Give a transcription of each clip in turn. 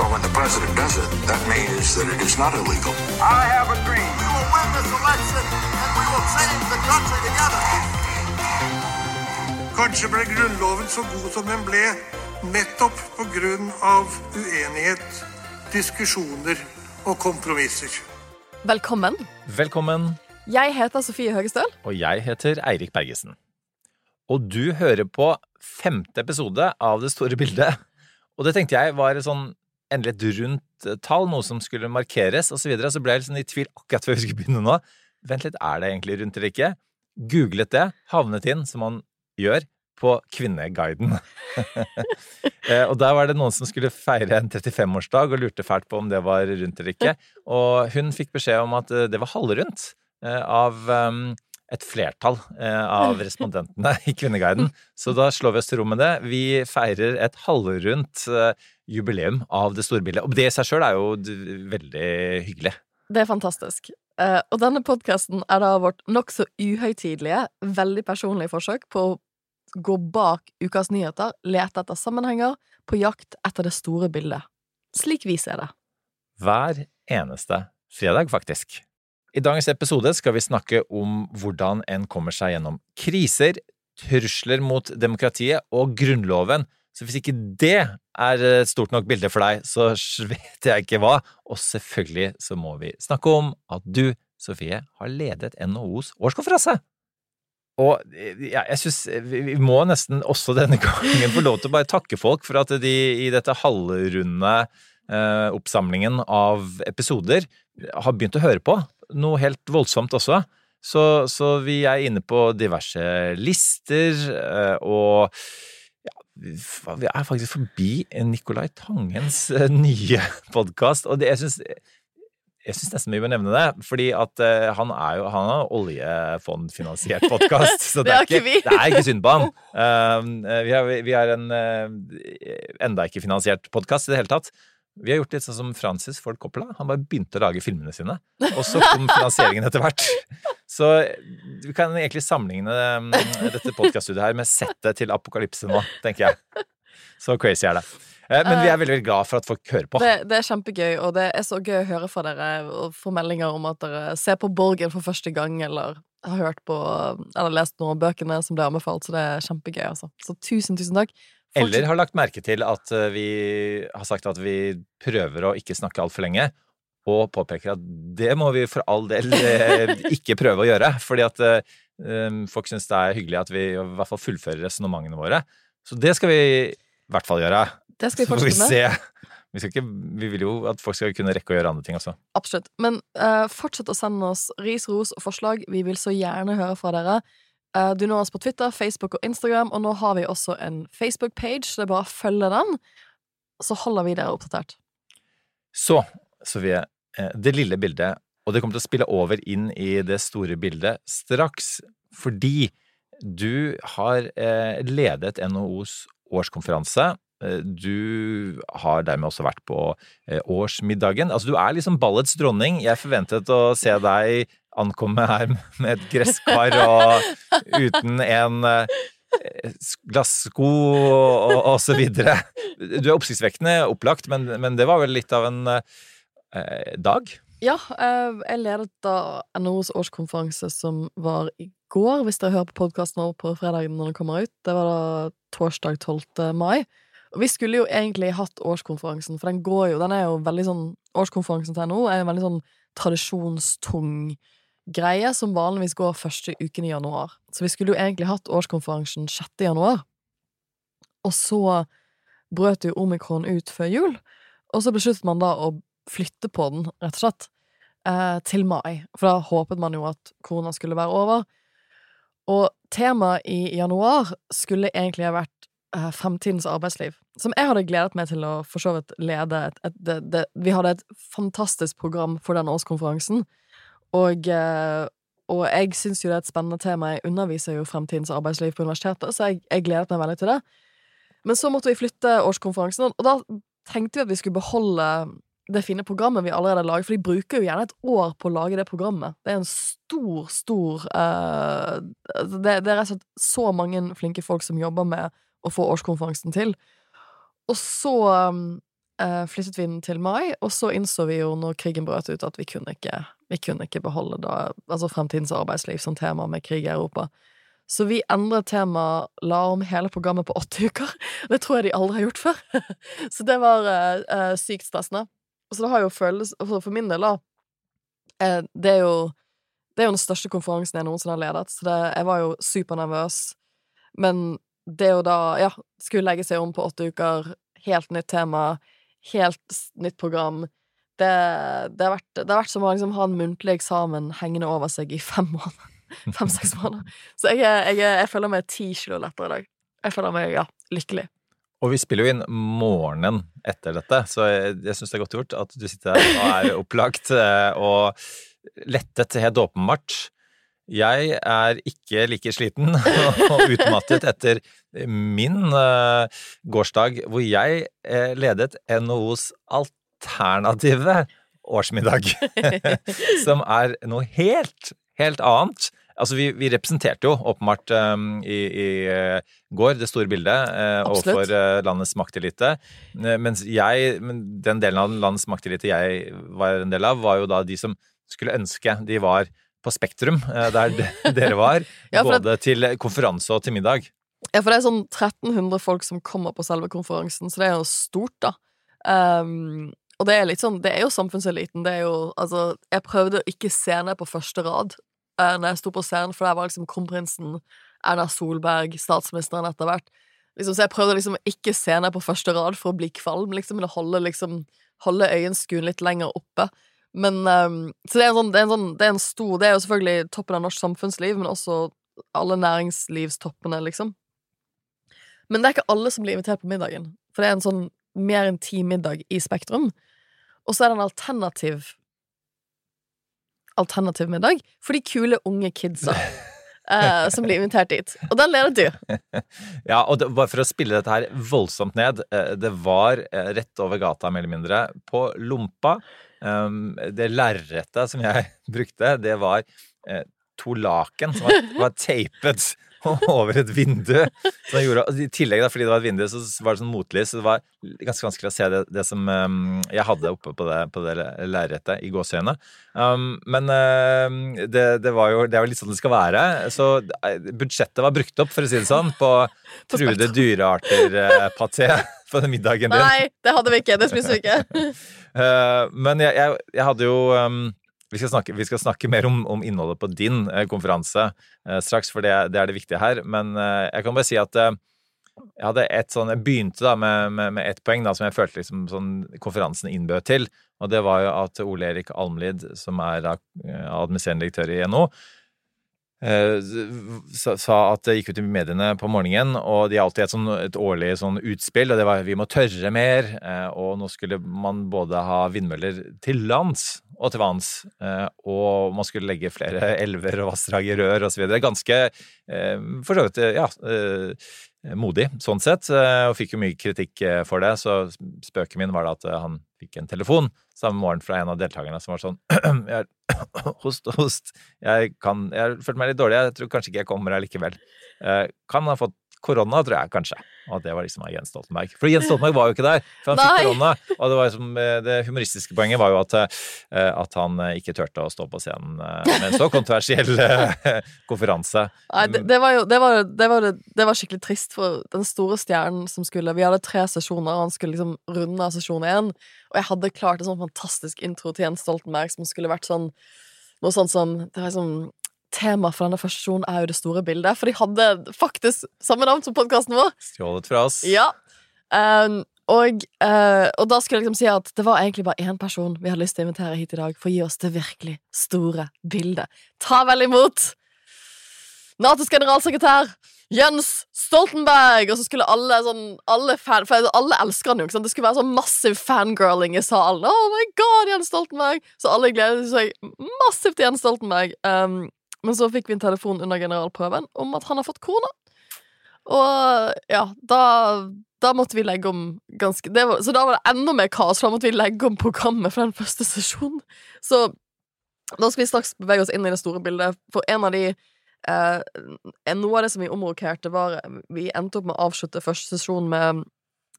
But when the president does it, that means that it is not illegal. I have a dream. We will win this election and we will change the country together. Kanskje ble Grunnloven så god som den ble nettopp på grunn av uenighet, diskusjoner og kompromisser. Velkommen. Velkommen, Jeg heter Sofie Høgestøl. og jeg heter Eirik Bergesen. Og du hører på femte episode av Det store bildet. Og det tenkte jeg var et sånn endelig et rundt eh, tall, noe som skulle markeres osv. Så, videre. så ble jeg sånn i tvil akkurat før vi skulle begynne nå. Vent litt, er det egentlig rundt eller ikke? Googlet det, havnet inn, som man gjør, på Kvinneguiden. Eh, og der var det noen som skulle feire en 35-årsdag og lurte fælt på om det var rundt eller ikke. Og hun fikk beskjed om at eh, det var halvrundt av um, et flertall eh, av respondentene i Kvinneguiden. Så da slår vi oss til ro med det. Vi feirer et halvrundt eh, jubileum av det store bildet. Og det i seg sjøl er jo veldig hyggelig. Det er fantastisk. Eh, og denne podkasten er da vårt nokså uhøytidelige, veldig personlige forsøk på å gå bak ukas nyheter, lete etter sammenhenger, på jakt etter det store bildet. Slik vi ser det. Hver eneste fredag, faktisk. I dagens episode skal vi snakke om hvordan en kommer seg gjennom kriser, trusler mot demokratiet og Grunnloven. Så hvis ikke det er et stort nok bilde for deg, så vet jeg ikke hva. Og selvfølgelig så må vi snakke om at du, Sofie, har ledet NHOs årskonferanse. Og ja, jeg syns vi vi må nesten også denne gangen få lov til å bare takke folk for at de i dette halvrunde eh, oppsamlingen av episoder har begynt å høre på. Noe helt voldsomt også. Så, så vi er inne på diverse lister, eh, og ja, vi er faktisk forbi Nicolai Tangens eh, nye podkast, og det, jeg syns jeg syns nesten vi bør nevne det, fordi at eh, han er jo han har oljefondfinansiert podkast. Så Det er, ikke det er ikke synd på han. Vi, har, vi har en enda ikke finansiert podkast i det hele tatt. Vi har gjort litt sånn som Francis Ford Coppola. Han bare begynte å lage filmene sine, og så kom finansieringen etter hvert. Så vi kan egentlig sammenligne um, dette podkaststudioet her med settet til Apokalypse nå, tenker jeg. Så crazy er det. Eh, Men vi er veldig, veldig glad for at folk hører på. det. Det er kjempegøy, og det er så gøy å høre fra dere og få meldinger om at dere ser på Borgen for første gang, eller har hørt på eller lest noen av bøkene som ble anbefalt, så det er kjempegøy, altså. Så tusen, tusen takk. Eller har lagt merke til at eh, vi har sagt at vi prøver å ikke snakke altfor lenge, og påpeker at det må vi for all del eh, ikke prøve å gjøre. Fordi at eh, folk syns det er hyggelig at vi i hvert fall fullfører resonnementene våre. Så det skal vi i hvert fall gjøre. Det skal vi vi fortsette med. Vi, skal ikke, vi vil jo at folk skal kunne rekke å gjøre andre ting også. Absolutt. Men uh, fortsett å sende oss ris, ros og forslag. Vi vil så gjerne høre fra dere. Eh, du når oss på Twitter, Facebook og Instagram, og nå har vi også en Facebook-page, så det er bare å følge den. Så holder vi dere oppdatert. Så, Sofie, eh, det lille bildet, og det kommer til å spille over inn i det store bildet straks, fordi du har eh, ledet NHOs årskonferanse. Eh, Du har dermed også vært på eh, årsmiddagen. Altså, du er liksom ballets dronning. Jeg forventet å se deg ankomme her med et gresskar og uten en eh, glassko og, så videre. Du er oppsiktsvekkende opplagt, men, men det var vel litt av en eh, dag? Ja, jeg ledet da NHOs årskonferanse som var i går, hvis dere hører på podkasten på fredagen når den kommer ut. Det var da torsdag 12. mai. Og vi skulle jo egentlig hatt årskonferansen, for den går jo Den er jo veldig sånn Årskonferansen til NHO er en veldig sånn tradisjonstung greie som vanligvis går første uken i januar. Så vi skulle jo egentlig hatt årskonferansen 6. januar. Og så brøt jo omikron ut før jul, og så besluttet man da å flytte på den, rett og slett, eh, til mai. For da håpet man jo at korona skulle være over. Og temaet i januar skulle egentlig ha vært eh, fremtidens arbeidsliv. Som jeg hadde gledet meg til å for så vidt lede. Et, et, det, det, vi hadde et fantastisk program for den årskonferansen. Og, uh, og jeg syns jo det er et spennende tema. Jeg underviser jo fremtidens arbeidsliv på universitetet, så jeg, jeg gledet meg veldig til det. Men så måtte vi flytte årskonferansen, og da tenkte vi at vi skulle beholde det fine programmet vi allerede har laget, for de bruker jo gjerne et år på å lage det programmet. Det er en stor, stor uh, det, det, er rett og slett så mange flinke folk som jobber med å få årskonferansen til. Og så eh, flyttet vi den til mai, og så innså vi jo når krigen brøt ut, at vi kunne ikke, vi kunne ikke beholde da, altså fremtidens arbeidsliv som tema med krig i Europa. Så vi endret tema, la om hele programmet på åtte uker. Det tror jeg de aldri har gjort før. så det var eh, sykt stressende. Så det har jo føles For min del, da eh, Det er jo Det er jo den største konferansen jeg noensinne har ledet, så det, jeg var jo supernervøs. Men det å da, ja, skulle legge seg om på åtte uker, helt nytt tema, helt nytt program Det, det, har, vært, det har vært som å liksom ha en muntlig eksamen hengende over seg i fem måneder. Fem-seks måneder. Så jeg, jeg, jeg føler meg ti kilo lettere i dag. Jeg føler meg, ja, lykkelig. Og vi spiller jo inn morgenen etter dette, så jeg, jeg syns det er godt gjort at du sitter her og er opplagt eh, og lettet, helt åpenbart. Jeg er ikke like sliten og utmattet etter min uh, gårsdag, hvor jeg uh, ledet NHOs alternative årsmiddag. som er noe helt, helt annet Altså, vi, vi, representerte jo åpenbart um, i, i uh, går det store bildet uh, overfor uh, landets maktelite. mens jeg, den delen av landets maktelite jeg var en del av, var jo da de som skulle ønske de var på Spektrum, der dere var. ja, både det, til konferanse og til middag. Ja, for det er sånn 1300 folk som kommer på selve konferansen, så det er jo stort, da. Um, og det er litt sånn, det er jo samfunnseliten. Det er jo Altså, jeg prøvde å ikke se ned på første rad uh, når jeg sto på scenen, for der var liksom kronprinsen, Erna Solberg, statsministeren etter hvert. Liksom, så jeg prøvde liksom ikke se ned på første rad for å bli kvalm, liksom, men å holde, liksom, holde øyenskuen litt lenger oppe. Men um, Så det er, sånn, det, er sånn, det er, en stor Det er jo selvfølgelig toppen av norsk samfunnsliv, men også alle næringslivstoppene, liksom. Men det er ikke alle som blir invitert på middagen, for det er en sånn mer intim middag i Spektrum. Og så er det en alternativ alternativ middag for de kule unge kidsa. Uh, som blir invitert dit. Og den ler du. ja, og det, bare for å spille dette her voldsomt ned. Uh, det var uh, rett over gata, mer eller mindre, på Lompa. Um, det lerretet som jeg brukte, det var to laken som var, var tapet over et vindu. Gjorde, I tillegg, da, fordi det var et vindu, så var det sånn motlys, så det var ganske vanskelig å se det, det som um, jeg hadde oppe på det, på det lerretet i gåseøynene. Um, men uh, det, det, var jo, det er jo litt sånn det skal være. Så budsjettet var brukt opp, for å si det sånn, på truede dyrearter-paté på den middagen din. Nei, det hadde vi ikke. Det spiste vi ikke. uh, men jeg, jeg, jeg, hadde jo um, vi skal, snakke, vi skal snakke, mer om, om, innholdet på din eh, konferanse eh, straks, for det, det, er det viktige her. Men eh, jeg kan bare si at eh, jeg hadde et sånn, jeg begynte da med, med, med ett poeng da, som jeg følte liksom, sånn, konferansen innbød til. Og det var jo at Ole Erik Almlid, som er eh, administrerende direktør i Eh, sa at det gikk ut i mediene på morgenen, og de har alltid et, sånn, et årlig sånn utspill, og det var vi må tørre mer, eh, og nå skulle man både ha vindmøller til lands og til vanns, eh, og man skulle legge flere elver og vassdrag i rør osv. Ganske for så vidt ja, modig sånn sett, og fikk jo mye kritikk for det, så spøken min var da at han fikk en telefon samme morgen fra en av deltakerne som var sånn jeg, Host, host. Jeg, kan, jeg følte meg litt dårlig. Jeg tror kanskje ikke jeg kommer her likevel. kan ha fått korona, tror jeg kanskje. Og det var liksom av Jens Stoltenberg. For Jens Stoltenberg var jo ikke der, for han fikk korona. Og det, var liksom, det humoristiske poenget var jo at, eh, at, han eh, ikke turte å stå på scenen med en så kontroversiell konferanse. Nei, det, det, var jo det var, var, det var, skikkelig trist for den store stjernen som skulle Vi hadde tre sesjoner, og han skulle liksom runde av sesjon én. Og jeg hadde klart en sånn fantastisk intro til Jens Stoltenberg som skulle vært sånn noe sånt som Det var sånn Temaet for denne første sesjonen er jo det store bildet, for de hadde faktisk samme navn som podkasten vår. Stjålet fra oss. Ja. Um, og, uh, og, da skulle jeg liksom si at det var egentlig bare én person vi hadde lyst til å invitere hit i dag for å gi oss det virkelig store bildet. Ta vel imot Natos generalsekretær Jens Stoltenberg! Og så skulle alle sånn alle, fan, alle elsker han jo. ikke sant? Det skulle være sånn massiv fangirling i salen. Oh my god, Jens Stoltenberg! Så alle gledet seg massivt til Jens Stoltenberg. Um, men så fikk vi en telefon under generalprøven om at han har fått korona. Og ja, da, da måtte vi legge om ganske var, Så da var det enda mer kaos, for da måtte vi legge om programmet for den første sesjonen. Så da skal vi straks bevege oss inn i det store bildet, for en av de eh, Noe av det som vi omrokerte, var Vi endte opp med å avslutte første sesjon med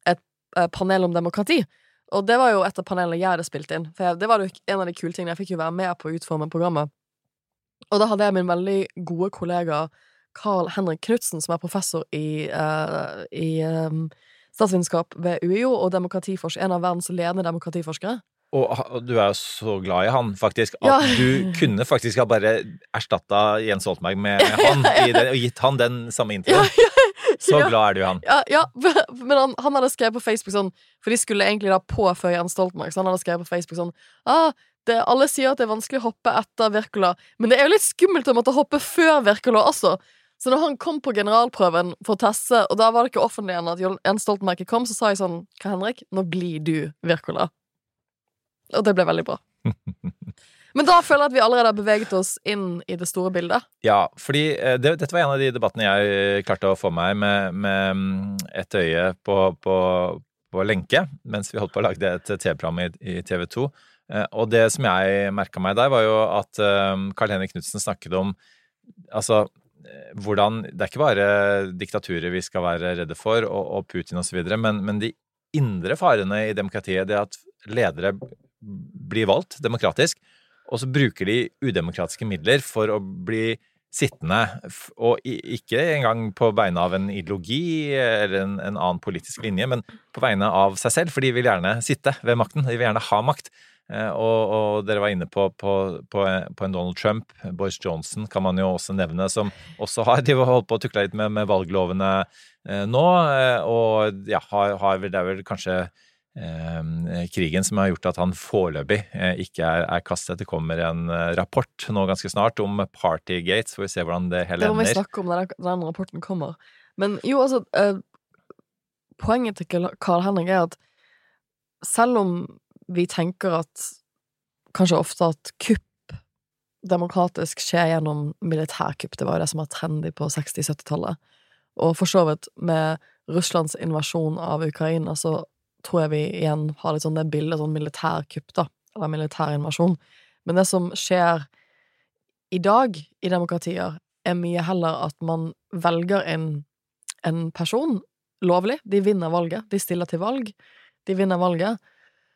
et eh, panel om demokrati. Og det var jo et av panelene jeg hadde spilt inn. For jeg, det var jo en av de kule tingene. Jeg fikk jo være med på å utforme programmet. Og da hadde jeg min veldig gode kollega Carl Henrik Knutsen, som er professor i, uh, i um, statsvitenskap ved UiO og demokratiforsker, en av verdens ledende demokratiforskere. Og, du er jo så glad i han, faktisk, at ja. du kunne faktisk ha bare erstatta Jens Stoltenberg med han den, og gitt han den samme introen. Ja, så glad er du i han. Ja, men han, han, hadde skrevet på Facebook sånn For de skulle egentlig da på før Jens Stoltenberg, så han hadde skrevet på Facebook sånn ah, det, Alle sier at det er vanskelig å hoppe etter Wirkola, men det er jo litt skummelt å måtte hoppe før Wirkola også. Så når han kom på generalprøven for å teste, og da var det ikke offentlig igjen at Jens Stoltenberg kom, så sa jeg sånn Hva, Henrik? Nå blir du Wirkola. Og det ble veldig bra. Men da føler jeg at vi allerede har beveget oss inn i det store bildet. Ja, fordi eh, det, dette var en av de debattene jeg eh, klarte å få meg med, med mm, et øye på, på, på, lenke mens vi holdt på å lage et TV-program i, i TV 2. Eh, og det som jeg merka meg der, var jo at Carl Henrik Knutsen snakket om altså hvordan Det er ikke bare diktaturer vi skal være redde for, og, og Putin osv., men, men de indre farene i demokratiet, det at ledere blir valgt demokratisk, og så bruker de udemokratiske midler for å bli sittende, og ikke engang på vegne av en ideologi eller en, en annen politisk linje, men på vegne av seg selv, for de vil gjerne sitte ved makten. De vil gjerne ha makt. Eh, og, og, dere var inne på, på, på, på, en Donald Trump. Boris Johnson kan man jo også nevne, som også har de holdt på å tukle litt med, med valglovene eh, nå. Eh, og ja, har, har, det er vel kanskje krigen som har gjort at han foreløpig eh, ikke er, er, kastet. Det kommer en eh, rapport nå ganske snart om Partygate, så får vi se hvordan det hele ender. Det må vi snakke om når den rapporten kommer. Men jo, altså Poenget til Carl Henrik er at selv om vi tenker at kanskje ofte at kupp demokratisk skjer gjennom militærkupp. Det var jo det som var trendy på 60-70-tallet. Og for så vidt, med Russlands invasjon av Ukraina, så tror jeg vi igjen har litt sånn det bildet sånn militærkupp, da. Eller militær invasjon. Men det som skjer i dag i demokratier, er mye heller at man velger en, en person lovlig. De vinner valget. De stiller til valg. De vinner valget.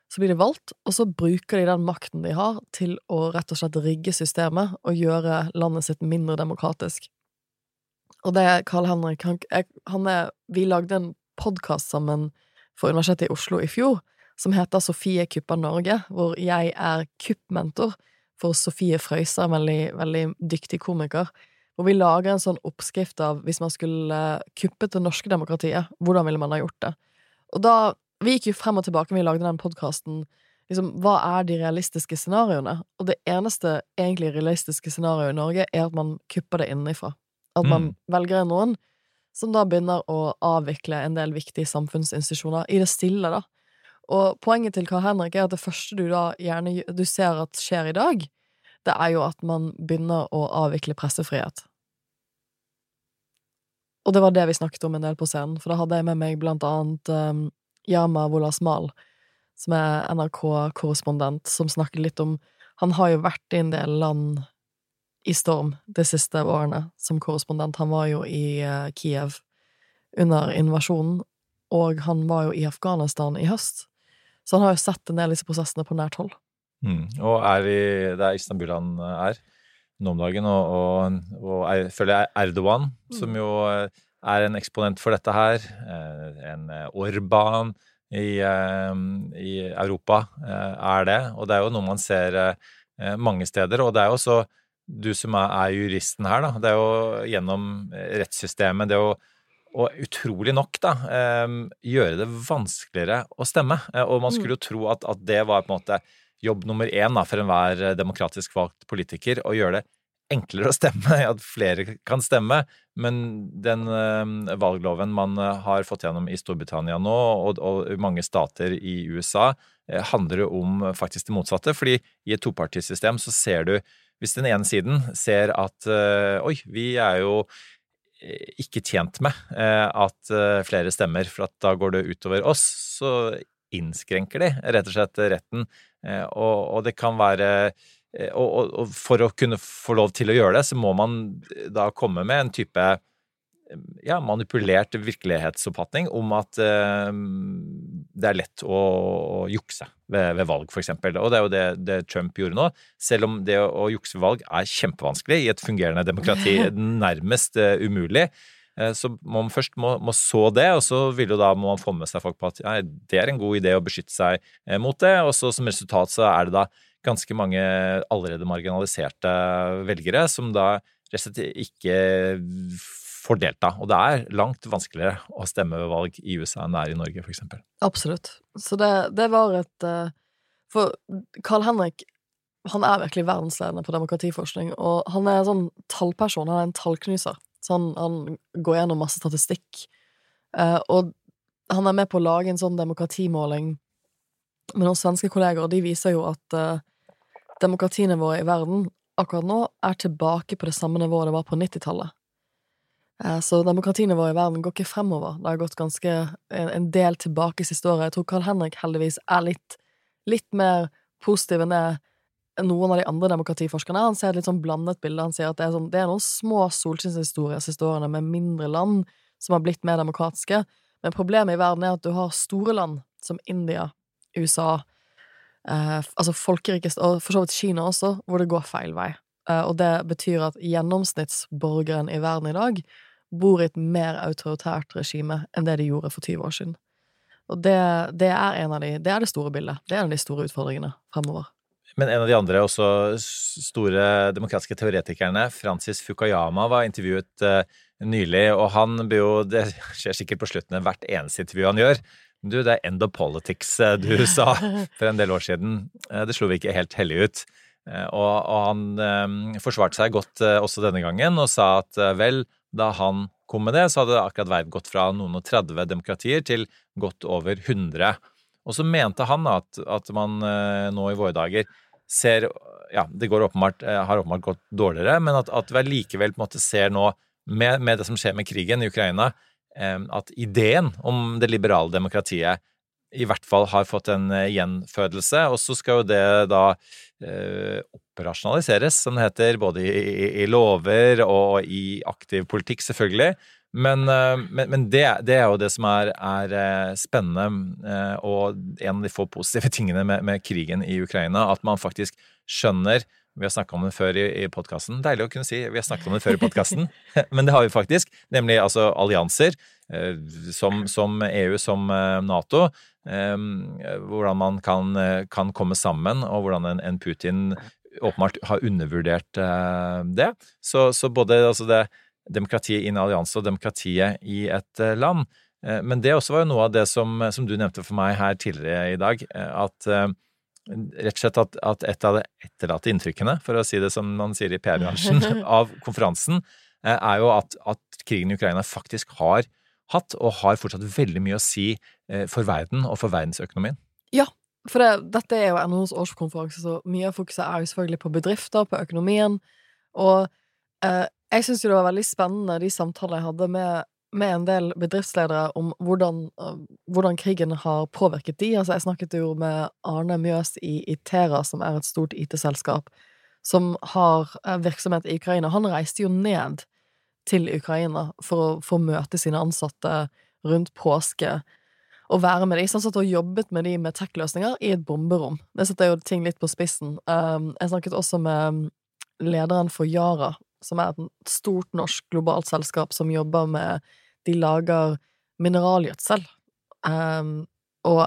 Så blir de valgt, og så bruker de den makten de har, til å rett og slett rigge systemet og gjøre landet sitt mindre demokratisk. Og det er Carl Henrik han er, Vi lagde en podkast sammen for Universitetet i Oslo i fjor, som heter Sofie kupper Norge, hvor jeg er kuppmentor for Sofie Frøysa, en veldig, veldig dyktig komiker. Hvor vi lager en sånn oppskrift av hvis man skulle kuppet det norske demokratiet, hvordan ville man ha gjort det? Og da vi gikk jo frem og tilbake vi lagde den podkasten. Liksom, hva er de realistiske scenarioene? Og det eneste egentlig realistiske scenarioet i Norge er at man kupper det innenfra. At man mm. velger noen som da begynner å avvikle en del viktige samfunnsinstitusjoner i det stille, da. Og poenget til Karl Henrik er at det første du da gjerne du ser at skjer i dag, det er jo at man begynner å avvikle pressefrihet. Og det var det vi snakket om en del på scenen, for da hadde jeg med meg blant annet um, Yama Wolasmal, som er NRK-korrespondent, som snakket litt om Han har jo vært i en del land i storm de siste årene som korrespondent. Han var jo i uh, Kiev under invasjonen, og han var jo i Afghanistan i høst. Så han har jo sett en del disse prosessene på nært hold. Mm. Og er i, det er Istanbul han er nå om dagen, og, og, og er, følger Erdogan, mm. som jo eh, er en eksponent for dette her. Eh, en eh, Orban i, eh, i, Europa er det. Og det er jo noe man ser mange steder. Og det er jo også du som er, juristen her, da. Det er jo gjennom rettssystemet det å og utrolig nok, da, gjøre det vanskeligere å stemme. Og man skulle jo tro at, at det var på en måte jobb nummer én da, for enhver demokratisk valgt politiker, å gjøre det enklere å stemme, at flere kan stemme, men den valgloven man har fått gjennom i Storbritannia nå, og, og mange stater i USA, handler jo om faktisk det motsatte. fordi i et topartisystem så ser du, hvis den ene siden ser at oi, vi er jo ikke tjent med at flere stemmer, for at da går det utover oss, så innskrenker de rett og slett retten. Og, og det kan være Eh, og, og, for å kunne få lov til å gjøre det, så må man eh, da komme med en type eh, ja, manipulert virkelighetsoppfatning om at eh, det er lett å, å jukse ved, ved valg, f.eks. Og det er jo det, det, Trump gjorde nå. Selv om det å, å jukse ved valg er kjempevanskelig i et fungerende demokrati, nærmest eh, umulig, eh, så man først må, må, så det, og så vil jo da må man få med seg folk på at nei, det er en god idé å beskytte seg mot det, og så som resultat så er det da ganske mange allerede marginaliserte velgere som da rett og slett ikke får delta. Og det er langt vanskeligere å stemme ved valg i USA enn det er i Norge, f.eks. Absolutt. Så det, det, var et eh, For Carl Henrik han er virkelig verdensledende på demokratiforskning, og han er en sånn tallperson, han er en tallknuser. Så han, han går gjennom masse statistikk, eh, og han er med på å lage en sånn demokratimåling med noen svenske kolleger, og de viser jo at uh, demokratinivået i verden akkurat nå er tilbake på det samme nivået det var på 90-tallet. Eh, demokratiene våre i verden går ikke fremover. Det har gått ganske en del tilbake siste året. Jeg tror Carl Henrik heldigvis er litt, litt mer positiv enn det noen av de andre demokratiforskerne. Han ser et litt sånn blandet bilde. Han sier at det er, sånn, det er noen små solskinnshistorier siste årene med mindre land som har blitt mer demokratiske, men problemet i verden er at du har store land som India, USA, eh, altså folkerikest, og for så vidt Kina også, hvor det går feil vei. Eh, og det betyr at gjennomsnittsborgeren i verden i dag bor i et mer autoritært regime enn det de gjorde for 20 år siden. Og det, det, er en av de, det er det store bildet. Det er en av de store utfordringene fremover. Men en av de andre også store demokratiske teoretikerne, Francis Fukayama, var intervjuet uh, nylig, og han blir jo Det skjer sikkert på slutten av hvert eneste intervju han gjør. Du, det er end of politics eh, du sa for en del år siden. Eh, det slo vi ikke helt hellig ut. Eh, og, og han um, forsvarte seg godt uh, også denne gangen og sa at uh, vel, da han kom med det, så hadde akkurat verden gått fra noen og 30 demokratier til godt over 100. Og så mente han at, at man uh, nå i våre dager ser Ja, det åpenbart, har åpenbart gått dårligere, men at, at vi likevel ser nå, med, med det som skjer med krigen i Ukraina, at ideen om det liberale demokratiet i hvert fall har fått en eh, gjenfødelse, og så skal jo det da eh, operasjonaliseres, som det heter, både i, i, lover og i aktiv politikk, selvfølgelig. Men, eh, men, men det, det, er jo det som er, er eh, spennende, og en av de få positive tingene med, med krigen i Ukraina, at man faktisk skjønner vi har snakka om det før i, i podkasten. Deilig å kunne si vi har snakket om det før i podkasten, men det har vi faktisk. Nemlig altså allianser, som, som, EU, som eh, Nato. Eh, hvordan man kan, kan, komme sammen, og hvordan en, en Putin åpenbart har undervurdert det. Så, så både altså det, demokratiet i en allianse og demokratiet i et land. Men det også var jo noe av det som, som du nevnte for meg her tidligere i dag, at rett og slett at, at et av de etterlatte inntrykkene, for å si det som man sier i PR-bransjen, av konferansen, eh, er jo at, at, krigen i Ukraina faktisk har hatt, og har fortsatt veldig mye å si eh, for verden og for verdensøkonomien. Ja, for det, dette er jo NHOs årskonferanse, så mye av fokuset er jo selvfølgelig på bedrifter, på økonomien, og eh, jeg syns jo det var veldig spennende de samtalene jeg hadde med med en del bedriftsledere om hvordan, øh, hvordan, krigen har påvirket de. Altså, jeg snakket jo med Arne Mjøs i Itera, som er et stort IT-selskap, som har øh, virksomhet i Ukraina. Han reiste jo ned til Ukraina for å få møte sine ansatte rundt påske og være med dem. Så han satt og jobbet med dem med tech-løsninger i et bomberom. Det setter jo ting litt på spissen. Um, jeg snakket også med lederen for Yara, som er et stort norsk globalt selskap som jobber med de lager mineralgjødsel. Um, og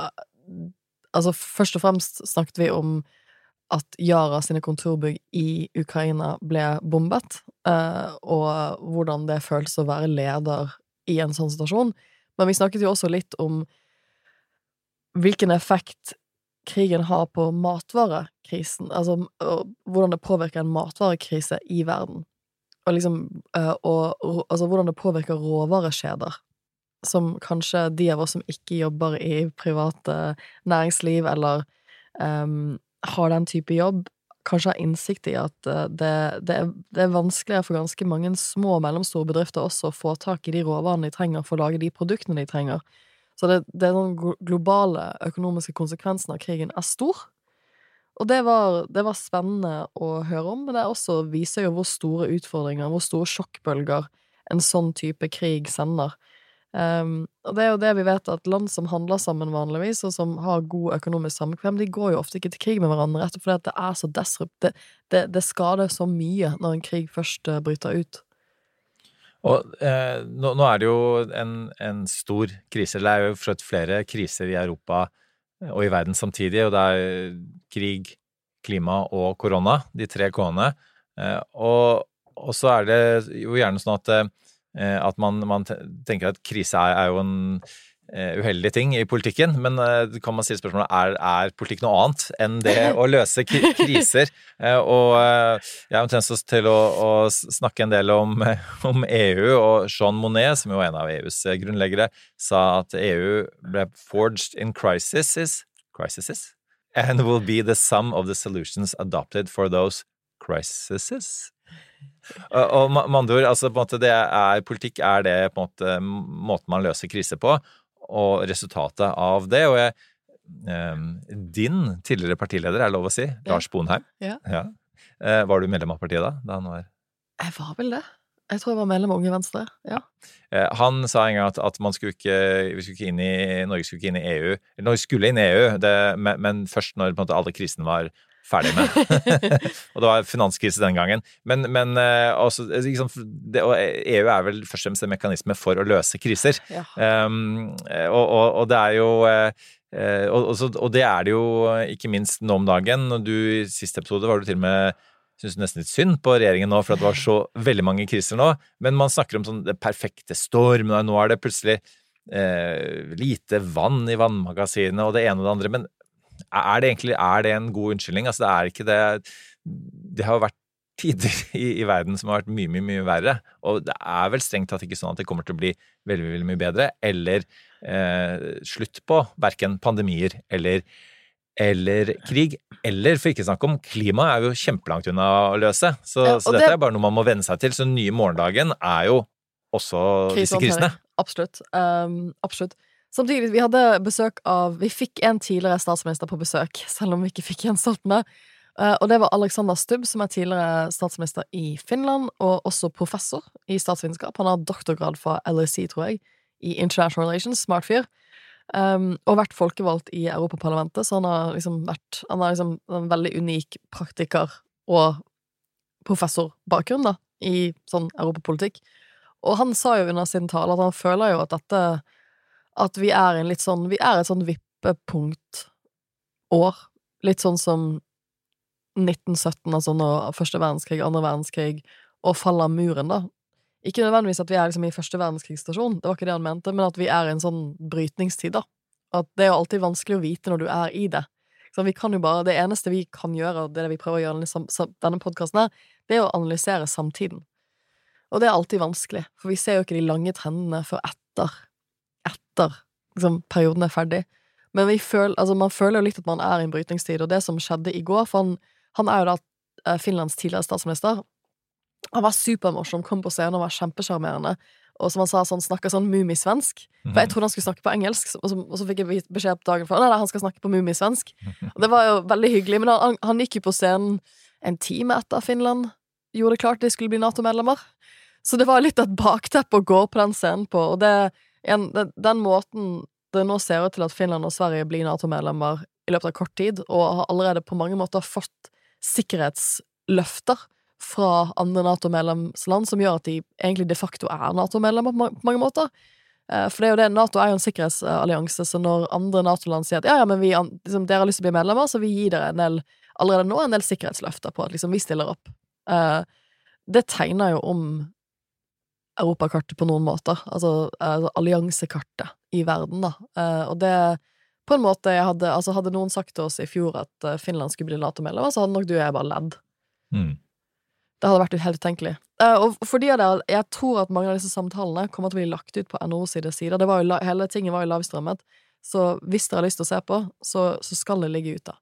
altså, først og fremst snakket vi om at Yara sine kontorbygg i Ukraina ble bombet, uh, og hvordan det føles å være leder i en sånn situasjon. Men vi snakket jo også litt om hvilken effekt krigen har på matvarekrisen, altså hvordan det påvirker en matvarekrise i verden. Og liksom eh, og, altså hvordan det påvirker råvarekjeder. Som kanskje de av oss som ikke jobber i private næringsliv, eller em, har den type jobb, kanskje har innsikt i at eh, det, det, er, det er vanskeligere for ganske mange små og mellomstore bedrifter også å få tak i de råvarene de trenger for å lage de produktene de trenger. Så det, det den globale økonomiske konsekvensen av krigen er stor. Og det var, det var spennende å høre om, men det også viser jo hvor store utfordringer, hvor store sjokkbølger en sånn type krig sender. Um, og det er jo det vi vet, at land som handler sammen vanligvis, og som har god økonomisk samkvem, de går jo ofte ikke til krig med hverandre, rett og slett fordi det er så desrupt. Det, det, det skader så mye når en krig først eh, bryter ut. Og eh, nå, nå er det jo en, en stor krise. Det er jo flere kriser i Europa eh, og i verden samtidig, og det er krig, klima og korona, de tre k-ene. Eh, og, og så er det jo gjerne sånn at, eh, at man, man tenker at krise er, er jo en eh, uheldig ting i politikken, men eh, kan man stille spørsmålet er, er politikk noe annet enn det å løse kriser? Eh, og eh, jeg har en tendens til å, å snakke en del om, om EU, og Jean Monnet, som jo er en av EUs grunnleggere, sa at EU ble forged in crises, crises and will be the sum of the solutions adopted for those crises. Og, med andre ord, altså er, politikk er det på en måte måten man løser kriser på, og resultatet av det. Og jeg, eh, din tidligere partileder, er det lov å si, Lars Bonheim, Ja. Eh, var du medlem av partiet da? da han var Jeg var vel det. Jeg tror jeg var medlem av Unge Venstre. Ja. Eh, Han sa en gang at, at man skulle ikke, vi skulle ikke inn i, Norge skulle ikke inn i EU. Norge skulle inn i EU, det, men, men først når måte, alle krisene var ferdig med. og det var finanskrise den gangen. Men, men eh, også, liksom, det, og EU er vel først og fremst en mekanisme for å løse kriser. Ja. Um, og, og, og det er jo eh, og, og, det er det jo ikke minst nå om dagen. Du i siste episode var du til og med Syns nesten litt synd på regjeringen nå, for at det var så veldig mange kriser nå. Men man snakker om sånn det perfekte storm, nå er det plutselig eh, lite vann i vannmagasinene, og det ene og det andre. Men er det egentlig er det en god unnskyldning? Altså, det er ikke det Det har jo vært tider i, i verden som har vært mye, mye, mye verre. Og det er vel strengt tatt ikke sånn at det kommer til å bli veldig, veldig mye bedre, eller eh, slutt på verken pandemier eller eller krig, eller for ikke å snakke om klima, er jo kjempelangt unna å løse. Så, Ja, så dette det- er bare noe man må venne seg til. Så den nye morgendagen er jo også disse krisene. Absolutt. Um, absolutt. Samtidig, vi hadde besøk av Vi fikk en tidligere statsminister på besøk, selv om vi ikke fikk Jens Stoltenberg. Uh, og det var Alexander Stubb, som er tidligere statsminister i Finland, og også professor i statsvitenskap. Han har doktorgrad fra LSE, tror jeg, i International Relations. Smart fyr. Um, og vært folkevalgt i Europaparlamentet, så han har liksom vært Han har liksom en veldig unik praktiker og professorbakgrunn, da, i sånn europapolitikk. Og han sa jo under sin tale at han føler jo at dette At vi er en litt sånn Vi er et sånn vippepunktår. Litt sånn som 1917, altså når første verdenskrig, andre verdenskrig, og faller muren, da. Ikke nødvendigvis at vi er liksom i første verdenskrigsstasjon, det var ikke det han mente, men at vi er i en sånn brytningstid, da. At det er jo alltid vanskelig å vite når du er i det. Så vi kan jo bare, Det eneste vi kan gjøre, og det det vi prøver å gjøre i sam- denne podkasten her, det er å analysere samtiden. Og det er alltid vanskelig, for vi ser jo ikke de lange trendene før etter etter liksom, perioden er ferdig. Men vi føl, altså, man føler jo litt at man er i en brytningstid, og det som skjedde i går For han, han er jo da eh, Finlands tidligere statsminister. Han var supermorsom, kom på scenen og var kjempesjarmerende. Og som han sa, sånn, snakka sånn mumisvensk. For jeg trodde han skulle snakke på engelsk, og så, og så fikk jeg beskjed på dagen for Nei, nei, han skal snakke på mumisvensk. Og det var jo veldig hyggelig, men han, han gikk jo på scenen en time etter Finland gjorde det klart de skulle bli Nato-medlemmer. Så det var litt et bakteppe å gå på den scenen på, og det, en, den, den måten det nå ser ut til at Finland og Sverige blir Nato-medlemmer i løpet av kort tid, og har allerede på mange måter fått sikkerhetsløfter fra andre Nato-medlemsland som gjør at de egentlig de facto er Nato-medlemmer på mange måter. Eh, For det er jo det, Nato er jo en sikkerhetsallianse, så når andre Nato-land sier at ja, ja, men vi, liksom, dere har lyst til å bli medlemmer, så vi gir dere en del, allerede nå en del sikkerhetsløfter på at liksom, vi stiller opp. Eh, Det tegner jo om europakartet på noen måter, altså, altså alliansekartet i verden, da. Eh, Og det på en måte jeg hadde Altså, hadde noen sagt til oss i fjor at eh, Finland skulle bli Nato-medlem, så hadde nok du og jeg bare ledd. Mm. Det hadde vært helt utenkelig. Eh, og fordi det, jeg tror at mange av disse samtalene kommer til å bli lagt ut på NHO sine sider. Det var jo, hele tingen var jo lavstrømmet. Så hvis dere har lyst til å se på, så, så skal det ligge ute.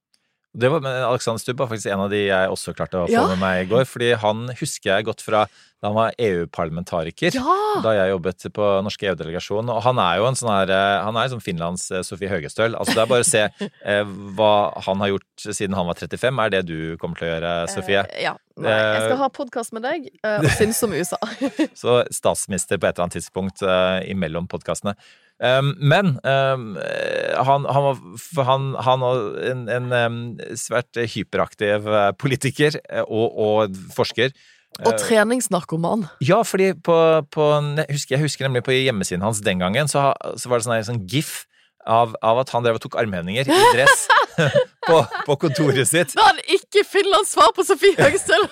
Det var, men Alexander Stubb var faktisk en av de jeg også klarte å få Ja. med meg i går. Fordi han husker jeg godt fra da han var EU-parlamentariker. Ja! Da jeg jobbet på norske EU-delegasjon. Og han er jo en sånn her eh, Han er som Finlands eh, Sofie Høgestøl. Altså det er bare å se eh, hva han har gjort siden han var 35, er det du kommer til å gjøre, Sofie. Eh, ja. Nei, jeg skal ha podkast med deg eh, og synes om USA. Så statsminister på et eller annet tidspunkt eh, imellom podkastene. Um, men han, han var han, han var en, en um, svært hyperaktiv eh, politiker eh, og, og forsker. og Eh, treningsnarkoman. Ja, fordi på, på jeg, husker, jeg husker nemlig på hjemmesiden hans den gangen, så, så var det sånn, sånn gif av, av at han drev og tok armhevinger i dress på, på kontoret sitt. Da hadde ikke Finland svar på Sofie Høgestøl!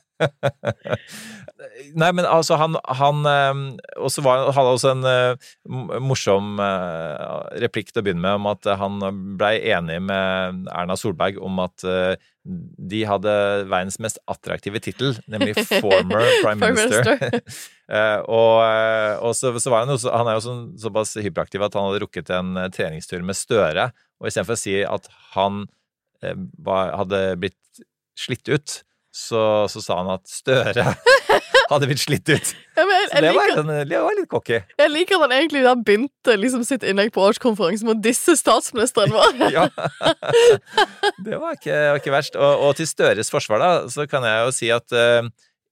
Nei, men altså, han, han eh, Og så var- hadde han også en eh, morsom eh, replikk til å begynne med om at han blei enig med Erna Solberg om at eh, de hadde verdens mest attraktive tittel, nemlig former prime minister. Og og så, så var han, jo, han er jo sånn, såpass hyperaktiv at han hadde rukket en treningstur med Støre, og istedenfor å si at han hadde blitt slitt ut, så, så sa han at Støre hadde blitt slitt ut. Ja, men jeg, Så det liker, var, det var litt cocky. jeg liker at han egentlig da begynte liksom sitt innlegg på årskonferansen med å disse statsministeren vår. Ja. Det var ikke, var ikke verst. Og, og til Støres forsvar, da, så kan jeg jo si at uh,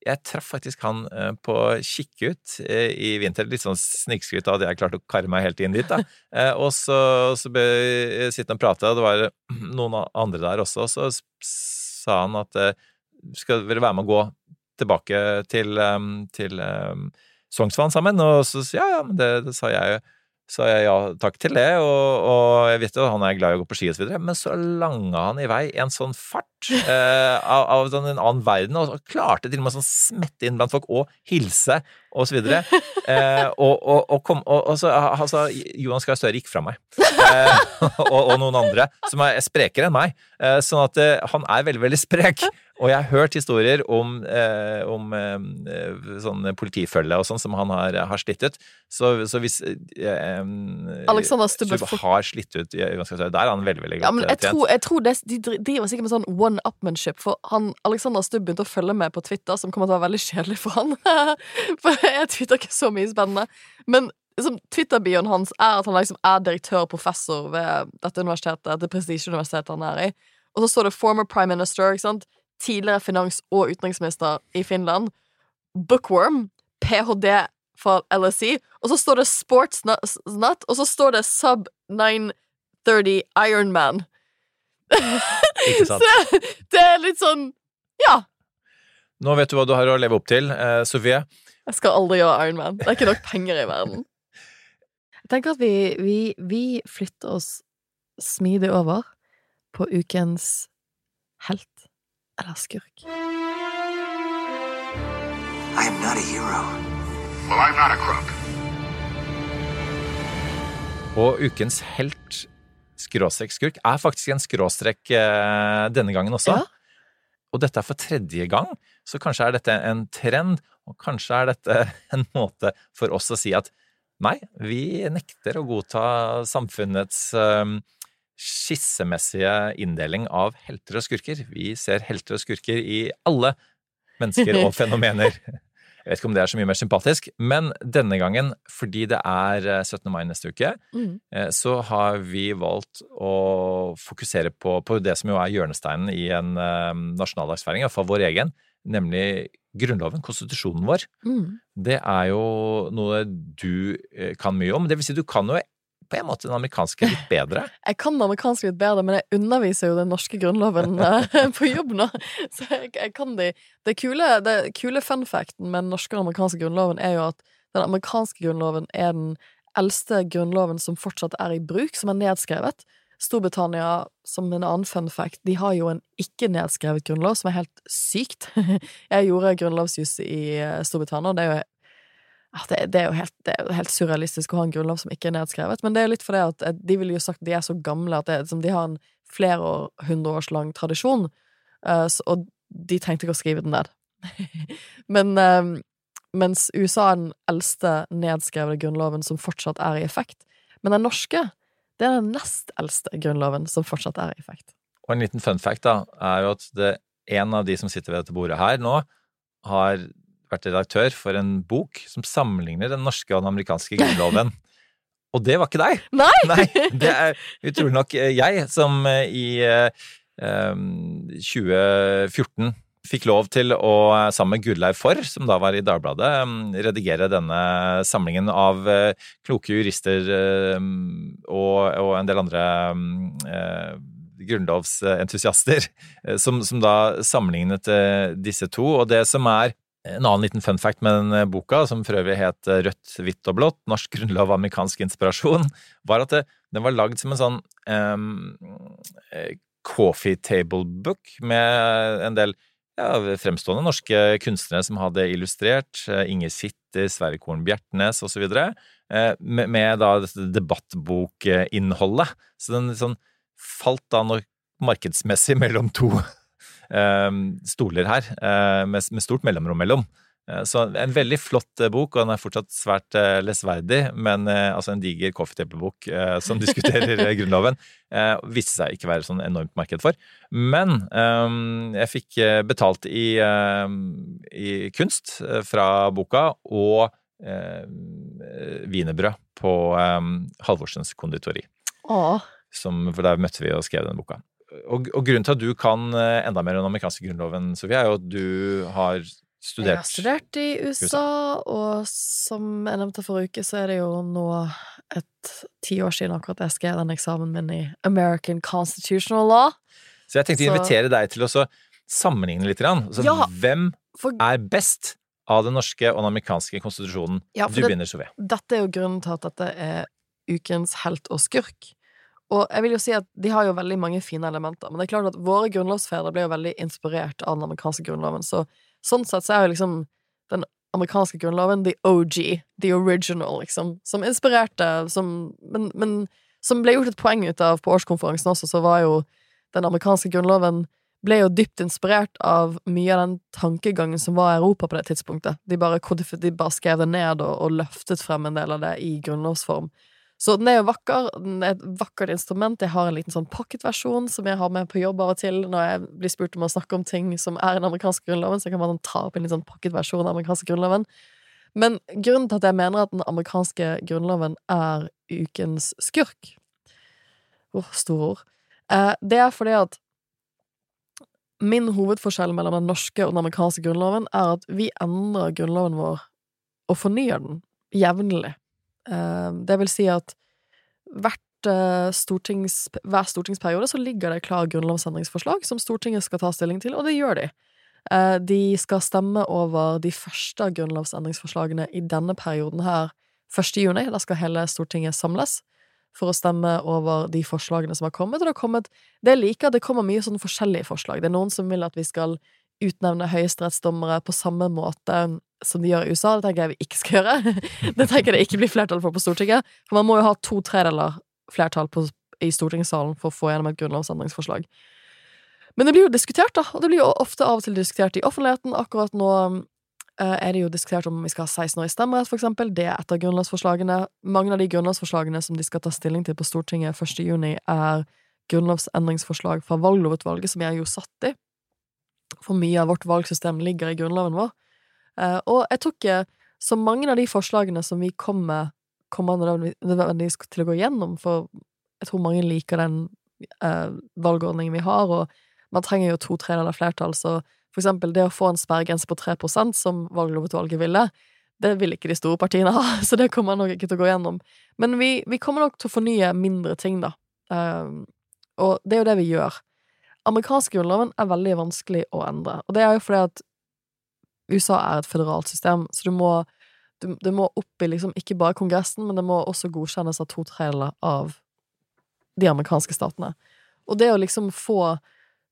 jeg traff faktisk han eh, på Kikkut eh, i vinter. Litt sånn snikskryt av at jeg klarte å karre meg helt inn dit. da. Og så, så ble vi sittende og prate, og det var noen andre der også. Og så sa han at skal dere være med å gå tilbake til, eh, til eh, Sognsvann sammen? Og så ja, ja, men det, det sa jeg jo. Så jeg ja takk til det, og, og jeg vet jo han er glad i å gå på ski og så videre, men så langa han i vei en sånn fart eh, av, av sånn en annen verden, og, og klarte til og med sånn smette inn blant folk og hilse og så videre. Eh, og, og, kom, og, så altså, Jonas Gahr Støre gikk fra meg, eh, og, og noen andre som er sprekere enn meg, eh, sånn at eh, han er veldig, veldig sprek. Og jeg har hørt historier om, eh, om eh, sånn politifølge og sånn som han har, har slitt ut. Så, så hvis eh, Alexander Stubbe har slitt ut i Der er han veldig, veldig godt Ja, men jeg trent. tror, jeg tror det, de driver sikkert med sånn one-upmanship, for han, Alexander Stubb begynte å følge med på Twitter, som kommer til å være veldig kjedelig for han. for jeg twitterer ikke så mye spennende. Men liksom, Twitter-bioen hans er at han liksom er direktør og professor ved dette universitetet, det prestisjeuniversitetet han er i. Og så står det 'former prime minister', ikke sant? Tidligere finans- og utenriksminister i Finland. Bookworm, ph.d. fra LSE, og så står det Sportsnut, og så står det Sub 930 Ironman. Ikke sant? Så det er litt sånn Ja, Nå vet du hva du har å leve opp til, eh, Sofie. jeg skal aldri gjøre Ironman. Det er ikke nok penger i verden. Jeg tenker at vi, vi, vi flytter oss smidig over på ukens helt eller skurk. I am not a hero. Well, I'm not a crook. Og ukens helt skråstrek skurk er faktisk en skråstrek eh, denne gangen også. Ja. Og dette er for tredje gang, så kanskje er dette en trend, og kanskje er dette en måte for oss å si at nei, vi nekter å godta samfunnets eh, skissemessige inndeling av helter og skurker. Vi ser helter og skurker i alle mennesker og fenomener. Jeg vet ikke om det er så mye mer sympatisk, men denne gangen, fordi det er eh, 17. mai neste uke, Mm. eh, så har vi valgt å fokusere på, på det som jo er hjørnesteinen i en eh, nasjonaldagsfeiring, iallfall vår egen, nemlig Grunnloven, konstitusjonen vår. Mm. Det er jo noe du eh, kan mye om. Det vil si, du kan jo på en måte den amerikanske litt bedre. Jeg kan den amerikanske litt bedre, men jeg underviser jo den norske grunnloven eh, på jobb nå. Så jeg, jeg kan de. Det kule, det kule fun facten med den norske og amerikanske grunnloven er jo at den amerikanske grunnloven er den eldste grunnloven som fortsatt er i bruk, som er nedskrevet. Storbritannia, som en annen fun fact, de har jo en ikke nedskrevet grunnlov, som er helt sykt. Jeg gjorde grunnlovsjus i eh, Storbritannia, og det er jo det, det, er jo helt, er helt surrealistisk å ha en grunnlov som ikke er nedskrevet, men det er jo litt fordi at eh, de ville jo sagt at de er så gamle at det, de har en flere hundre års lang tradisjon, eh, og de trengte ikke å skrive den ned. men eh, mens USA er den eldste nedskrevne grunnloven som fortsatt er i effekt. Men den norske, det er den nest eldste grunnloven som fortsatt er i effekt. Og en liten fun fact da, er jo at det, en av de som sitter ved dette bordet her nå, har vært redaktør for en bok som sammenligner den norske og den amerikanske grunnloven. Og det var ikke deg! Nei! Nei det er utrolig nok jeg som eh, i um, 2014 fikk lov til å, sammen med Gudleiv Forr, som da var i Dagbladet, redigere denne samlingen av kloke jurister og, og en del andre grunnlovsentusiaster, som, som, da sammenlignet disse to. Og det som er en annen liten fun fact med den boka, som for øvrig het Rødt, hvitt og blått, norsk grunnlov og amerikansk inspirasjon, var at det, den var lagd som en sånn um, coffee table book med en del ja, fremstående norske kunstnere som hadde illustrert. Inger Sitter, Sverre Korn Bjertnæs osv. Med, med da debattbokinnholdet. Så den sånn falt da markedsmessig mellom to stoler her, med, med stort mellomrom mellom. Eh, så en veldig flott eh, bok, og den er fortsatt svært eh, lesverdig, men altså en diger coffeetable-bok som diskuterer Grunnloven, viste seg ikke være sånn enormt marked for. Men jeg fikk betalt i, i kunst fra boka og wienerbrød på Halvorsens konditori. Som, for der møtte vi og skrev den boka. Og, og, grunnen til at du kan enda mer enn den amerikanske grunnloven, Sofie, er jo at du har studert Jeg har studert i USA, USA, og som jeg nevnte forrige uke, så er det jo nå et ti år siden akkurat jeg skrev den eksamen min i American Constitutional Law. Så jeg tenkte å invitere deg til å sammenligne litt. Altså, ja, hvem for... er best av den norske og den amerikanske konstitusjonen? Ja, du det, begynner, Sofie. Dette er jo grunnen til at dette er ukens helt og skurk. Og jeg vil jo si at de har jo veldig mange fine elementer, men det er klart at våre grunnlovsfedre ble jo veldig inspirert av den amerikanske grunnloven, så Sånn sett så er jo liksom den amerikanske grunnloven the OG, the original, liksom, som inspirerte, som men, men, som ble gjort et poeng ut av på årskonferansen også, så var jo den amerikanske grunnloven ble jo dypt inspirert av mye av den tankegangen som var i Europa på det tidspunktet. De bare, de bare skrev det ned og, og løftet frem en del av det i grunnlovsform. Så den er jo vakker. Den er et vakkert instrument. Jeg har en liten sånn pocketversjon som jeg har med på jobb av og til når jeg blir spurt om å snakke om ting som er i den amerikanske grunnloven, så jeg kan bare ta opp en litt sånn pocketversjon av den amerikanske grunnloven. Men grunnen til at jeg mener at den amerikanske grunnloven er ukens skurk Åh, oh, store ord. Eh, det er fordi at min hovedforskjell mellom den norske og den amerikanske grunnloven er at vi endrer grunnloven vår og fornyer den jevnlig. Eh, det vil si at hvert eh, stortings, hver stortingsperiode så ligger det klar grunnlovsendringsforslag som Stortinget skal ta stilling til, og det gjør de. Eh, de skal stemme over de første grunnlovsendringsforslagene i denne perioden her 1. juni. Da skal hele Stortinget samles for å stemme over de forslagene som har kommet. Og det har kommet Det jeg liker, det kommer mye sånn forskjellige forslag. Det er noen som vil at vi skal utnevne høyesterettsdommere på samme måte som de gjør i USA. Det tenker jeg vi ikke skal gjøre. Det tenker jeg det ikke blir flertall for på Stortinget. For man må jo ha to tredeler flertall på, i stortingssalen for å få gjennom et grunnlovsendringsforslag. Men det blir jo diskutert, da, og det blir jo ofte av og til diskutert i offentligheten. Akkurat nå uh, er det jo diskutert om vi skal ha 16 år i stemmerett, for eksempel. Det er et av grunnlovsforslagene. Mange av de grunnlovsforslagene som de skal ta stilling til på Stortinget 1. juni, er grunnlovsendringsforslag fra valglovutvalget, som jeg jo satt i. For mye av vårt valgsystem ligger i grunnloven vår. Uh, og jeg tror ikke så mange av de forslagene som vi kommer, kommer nødvendigvis til å gå gjennom, for jeg tror mange liker den eh, valgordningen vi har, og man trenger jo to tredjedeler flertall, så for eksempel det å få en sperregrense på 3% som valglovutvalget ville, det vil ikke de store partiene ha, så det kommer nok ikke til å gå gjennom. Men vi, vi kommer nok til å fornye mindre ting, da. Uh, og det er jo det vi gjør. Amerikansk grunnloven er veldig vanskelig å endre, og det er jo fordi at USA er et føderalt system, så du må, du, det må opp i liksom ikke bare Kongressen, men det må også godkjennes av to tredjedeler av de amerikanske statene. Og det å liksom få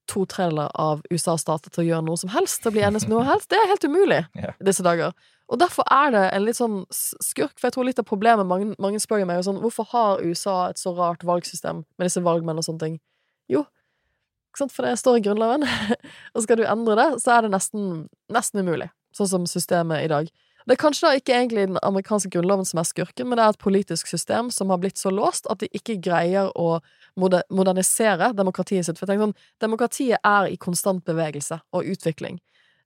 to tredjedeler av USAs stater til å gjøre noe som helst, til å bli enige om noe helst. Det er helt umulig i disse dager. Og derfor er det en litt sånn skurk, for jeg tror litt av problemet Mange, mange spør meg, meg jo sånn Hvorfor har USA et så rart valgsystem med disse valgmenn og sånne ting? Jo, for det står i Grunnloven. og skal du endre det, så er det nesten, nesten umulig, sånn som systemet i dag. Det er kanskje da ikke egentlig den amerikanske grunnloven som er skurken, men det er et politisk system som har blitt så låst at de ikke greier å modernisere demokratiet sitt. For jeg sånn, demokratiet er i konstant bevegelse og utvikling.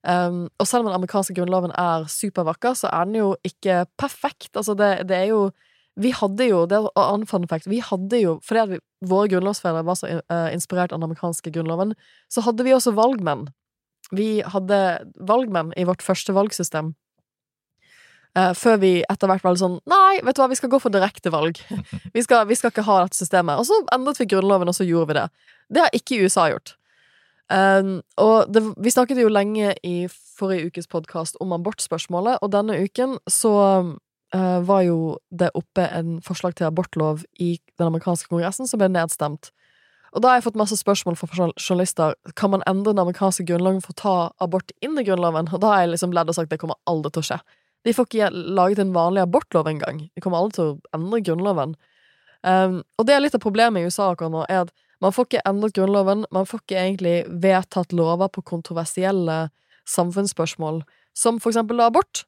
Um, og selv om den amerikanske grunnloven er supervakker, så er den jo ikke perfekt. Altså, det, det er jo Vi hadde jo Det er en fun fact. Vi hadde jo Fordi vi, våre grunnlovsfedre var så eh, inspirert av den amerikanske grunnloven, så hadde vi også valgmenn. Vi hadde valgmenn i vårt første valgsystem. Eh, før vi etter hvert var litt sånn Nei, vet du hva, vi skal gå for direktevalg. Vi skal, vi skal ikke ha dette systemet. Og så endret vi grunnloven, og så gjorde vi det. Det har ikke USA gjort. Um, og det, vi snakket jo lenge i forrige ukes podkast om abortspørsmålet, og denne uken så eh, var jo det oppe en forslag til abortlov i den amerikanske kongressen som ble nedstemt. Og da har jeg fått masse spørsmål fra journalister. Kan man endre den amerikanske grunnloven for å ta abort inn i grunnloven? Og da har jeg liksom ledd og sagt det kommer aldri til å skje. De får ikke laget en vanlig abortlov engang. De kommer aldri til å endre grunnloven. Um, og det er litt av problemet i USA akkurat nå, er at man får ikke endret grunnloven, man får ikke egentlig vedtatt lover på kontroversielle samfunnsspørsmål, som for eksempel abort.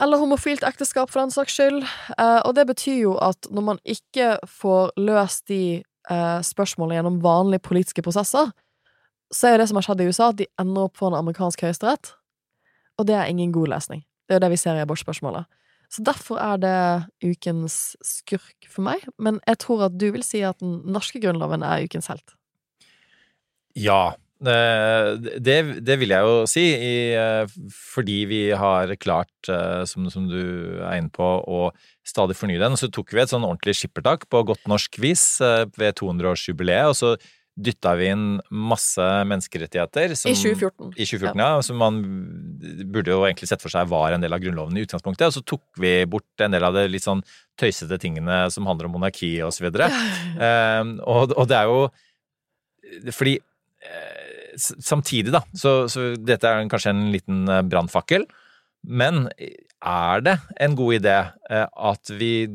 Eller homofilt ekteskap, for den saks skyld. Eh, og det betyr jo at når man ikke får løst de eh, spørsmålene gjennom vanlige politiske prosesser, så er jo det som har skjedd i USA, at de ender opp foran amerikansk høyesterett. Og det er ingen god lesning. Det er jo det vi ser i abortspørsmålet. Så derfor er det ukens skurk for meg. Men jeg tror at du vil si at den norske grunnloven er ukens helt. Ja, det, det vil jeg jo si, i, eh, fordi vi har klart, eh, som, som du er inne på, å stadig fornye den. Og så tok vi et sånn ordentlig skippertak på godt norsk vis eh, ved 200-årsjubileet, og så dytta vi inn masse menneskerettigheter. Som, I 2014. I 2014, ja. Som man burde jo egentlig sett for seg var en del av Grunnloven i utgangspunktet. Og så tok vi bort en del av det litt sånn tøysete tingene som handler om monarki og så videre. Eh, og, og det er jo Fordi eh, samtidig, da, så, så dette er kanskje en liten eh, brannfakkel. Men er det en god idé eh, at vi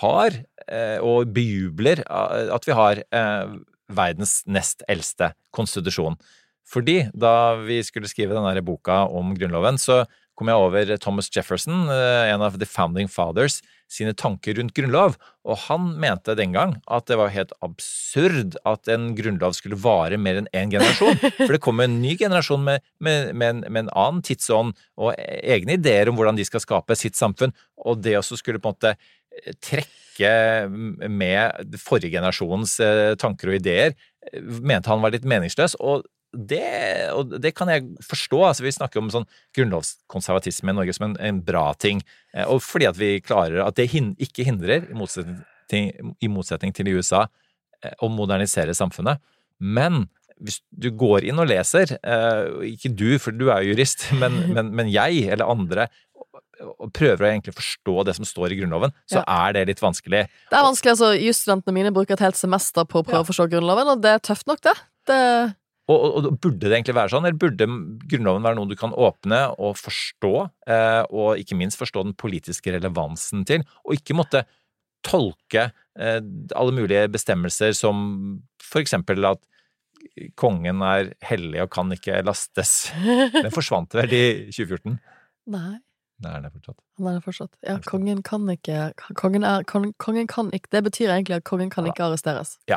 har, eh, og bejubler eh, at vi har eh, verdens nest eldste konstitusjon? Fordi da vi skulle skrive denne boka om Grunnloven, så kom jeg over Thomas Jefferson, eh, en av The Founding Fathers, sine tanker rundt grunnlov, og han mente den gang at det var helt absurd at en grunnlov skulle vare mer enn én generasjon. For det kom en ny generasjon med, med, med, en, med en annen tidsånd og egne ideer om hvordan de skal skape sitt samfunn, og det også skulle på en måte trekke med forrige generasjons eh, tanker og ideer, eh, mente han var litt meningsløs. og det, og det kan jeg forstå. altså Vi snakker om sånn grunnlovskonservatisme i Norge som en, en bra ting. eh, Og fordi at vi klarer at det hin, ikke hindrer, i motsetning, til, i motsetning til USA, eh, å modernisere samfunnet. Men hvis du går inn og leser, eh, ikke du, for du er jo jurist, men, men, men jeg eller andre, og prøver å egentlig forstå det som står i Grunnloven, så er det litt vanskelig. Det er vanskelig, altså Jusstudentene mine bruker et helt semester på å prøve å forstå Grunnloven, og det er tøft nok, det. det Og, og, og burde det egentlig være sånn, eller burde Grunnloven være noe du kan åpne og forstå, eh, og ikke minst forstå den politiske relevansen til, og ikke måtte tolke eh, alle mulige bestemmelser som for eksempel at kongen er hellig og kan ikke lastes. Den forsvant vel i 2014? Nei. Det er fortsatt. Han er fortsatt. Ja, kongen kan ikke Kongen, er, kongen, kongen kan ikke Det betyr egentlig at kongen kan ikke arresteres. Ja.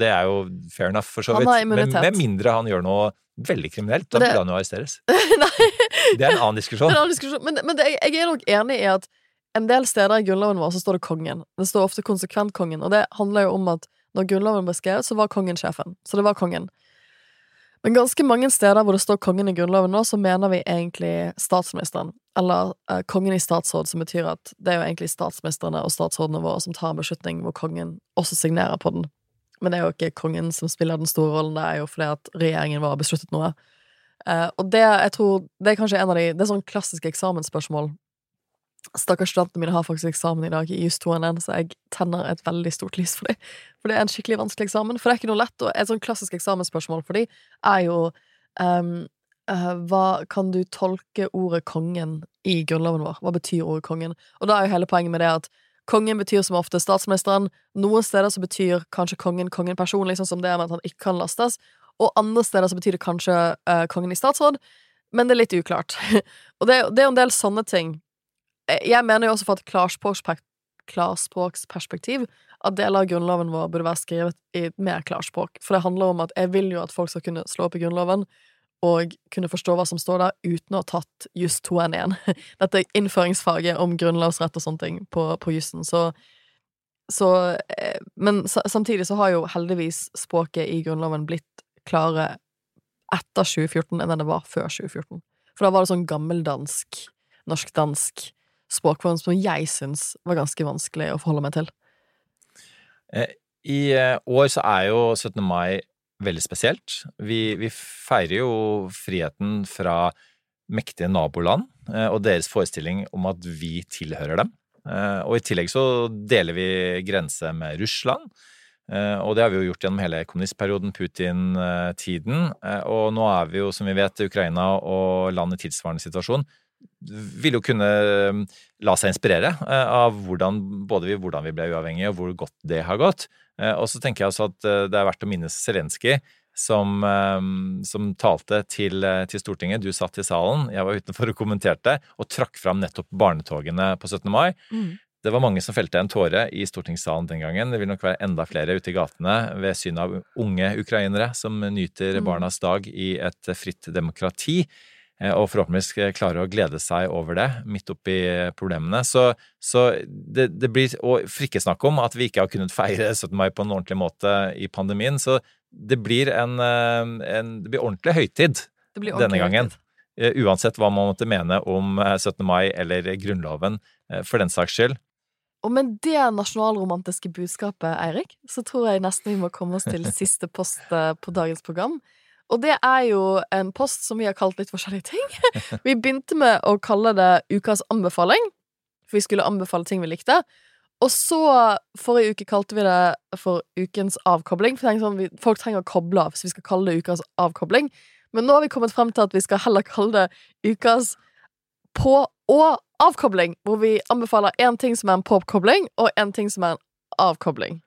Det er jo fair enough, for så vidt. Men med mindre han gjør noe veldig kriminelt, da burde han jo arresteres. Det er en annen diskusjon. En annen diskusjon. Men, men det, jeg er nok enig i at en del steder i grunnloven vår så står det kongen. Det står ofte konsekvent kongen, og det handler jo om at når grunnloven ble skrevet, så var kongen sjefen. Så det var kongen. Men ganske mange steder hvor det står kongen i grunnloven nå, så mener vi egentlig statsministeren. Eller eh, kongen i statsråd, som betyr at det er jo egentlig statsministrene og statsrådene våre som tar en beslutning hvor kongen også signerer på den. Men det er jo ikke kongen som spiller den store rollen, det er jo fordi at regjeringen vår har besluttet noe. Uh, og det, jeg tror, det er kanskje en av de Det er sånn klassiske eksamensspørsmål Stakkars studentene mine har faktisk eksamen i dag i JUS 2NN, så jeg tenner et veldig stort lys for dem. For det er en skikkelig vanskelig eksamen. For det er ikke noe lett, og et sånn klassisk eksamensspørsmål for dem er jo um, uh, hva Kan du tolke ordet kongen i grunnloven vår? Hva betyr ordet kongen? Og da er jo hele poenget med det at kongen betyr som ofte statsministeren. Noen steder så betyr kanskje kongen kongen personlig, sånn som det med at han ikke kan lastes. Og andre steder så betyr det kanskje uh, kongen i statsråd, men det er litt uklart. og det, det er jo en del sånne ting Eh, jeg mener jo også fra et klarspråksperspektiv at deler av grunnloven vår burde være skrevet i mer klarspråk. For det handler om at jeg vil jo at folk skal kunne slå opp i Grunnloven og kunne forstå hva som står der, uten å ha tatt juss 2N1. Dette innføringsfaget om grunnlovsrett og sånne ting på, på jussen. Så, så eh, Men samtidig så har jo heldigvis språket i Grunnloven blitt klare etter 2014 enn det var før 2014. For da var det sånn gammeldansk, norsk-dansk språkform som jeg syns var ganske vanskelig å forholde meg til. Eh, I eh, år så er jo 17. mai veldig spesielt. Vi, vi feirer jo friheten fra mektige naboland eh, og deres forestilling om at vi tilhører dem. Og i tillegg så deler vi grense med Russland. Og det har vi jo gjort gjennom hele kommunistperioden, Putin-tiden. Og nå er vi jo, som vi vet, Ukraina og land i tilsvarende situasjon vil jo kunne um, la seg inspirere eh, av hvordan, både vi, hvordan vi ble uavhengige, og hvor godt det har gått. Eh, og så tenker jeg også at eh, det er verdt å minnes Zelenskyj, som, um, som, talte til, til, Stortinget. Du satt i salen, jeg var utenfor og kommenterte, og trakk fram nettopp barnetogene på 17. mai. Mm. Det var mange som felte en tåre i stortingssalen den gangen. Det vil nok være enda flere ute i gatene ved synet av unge ukrainere som nyter mm. barnas dag i et fritt demokrati. Eh, og forhåpentligvis klare å glede seg over det midt oppi problemene. Så, så det, det, blir Og for ikke snakke om at vi ikke har kunnet feire 17. mai på en ordentlig måte i pandemien. Så det blir en, eh, en det blir ordentlig høytid blir ordentlig denne gangen. Høytid. Eh, uansett hva man måtte mene om 17. mai eller Grunnloven, for den saks skyld. Og med det nasjonalromantiske budskapet, Eirik, så tror jeg nesten vi må komme oss til siste post på dagens program. Og det er jo en post som vi har kalt litt forskjellige ting. Vi begynte med å kalle det Ukas anbefaling, for vi skulle anbefale ting vi likte. Og så, forrige uke, kalte vi det for Ukens avkobling. For sånn, folk trenger å koble av, så vi skal kalle det Ukas avkobling. Men nå har vi kommet frem til at vi skal heller kalle det Ukas på- og avkobling. Hvor vi anbefaler én ting som er en påkobling, og én ting som er en avkobling.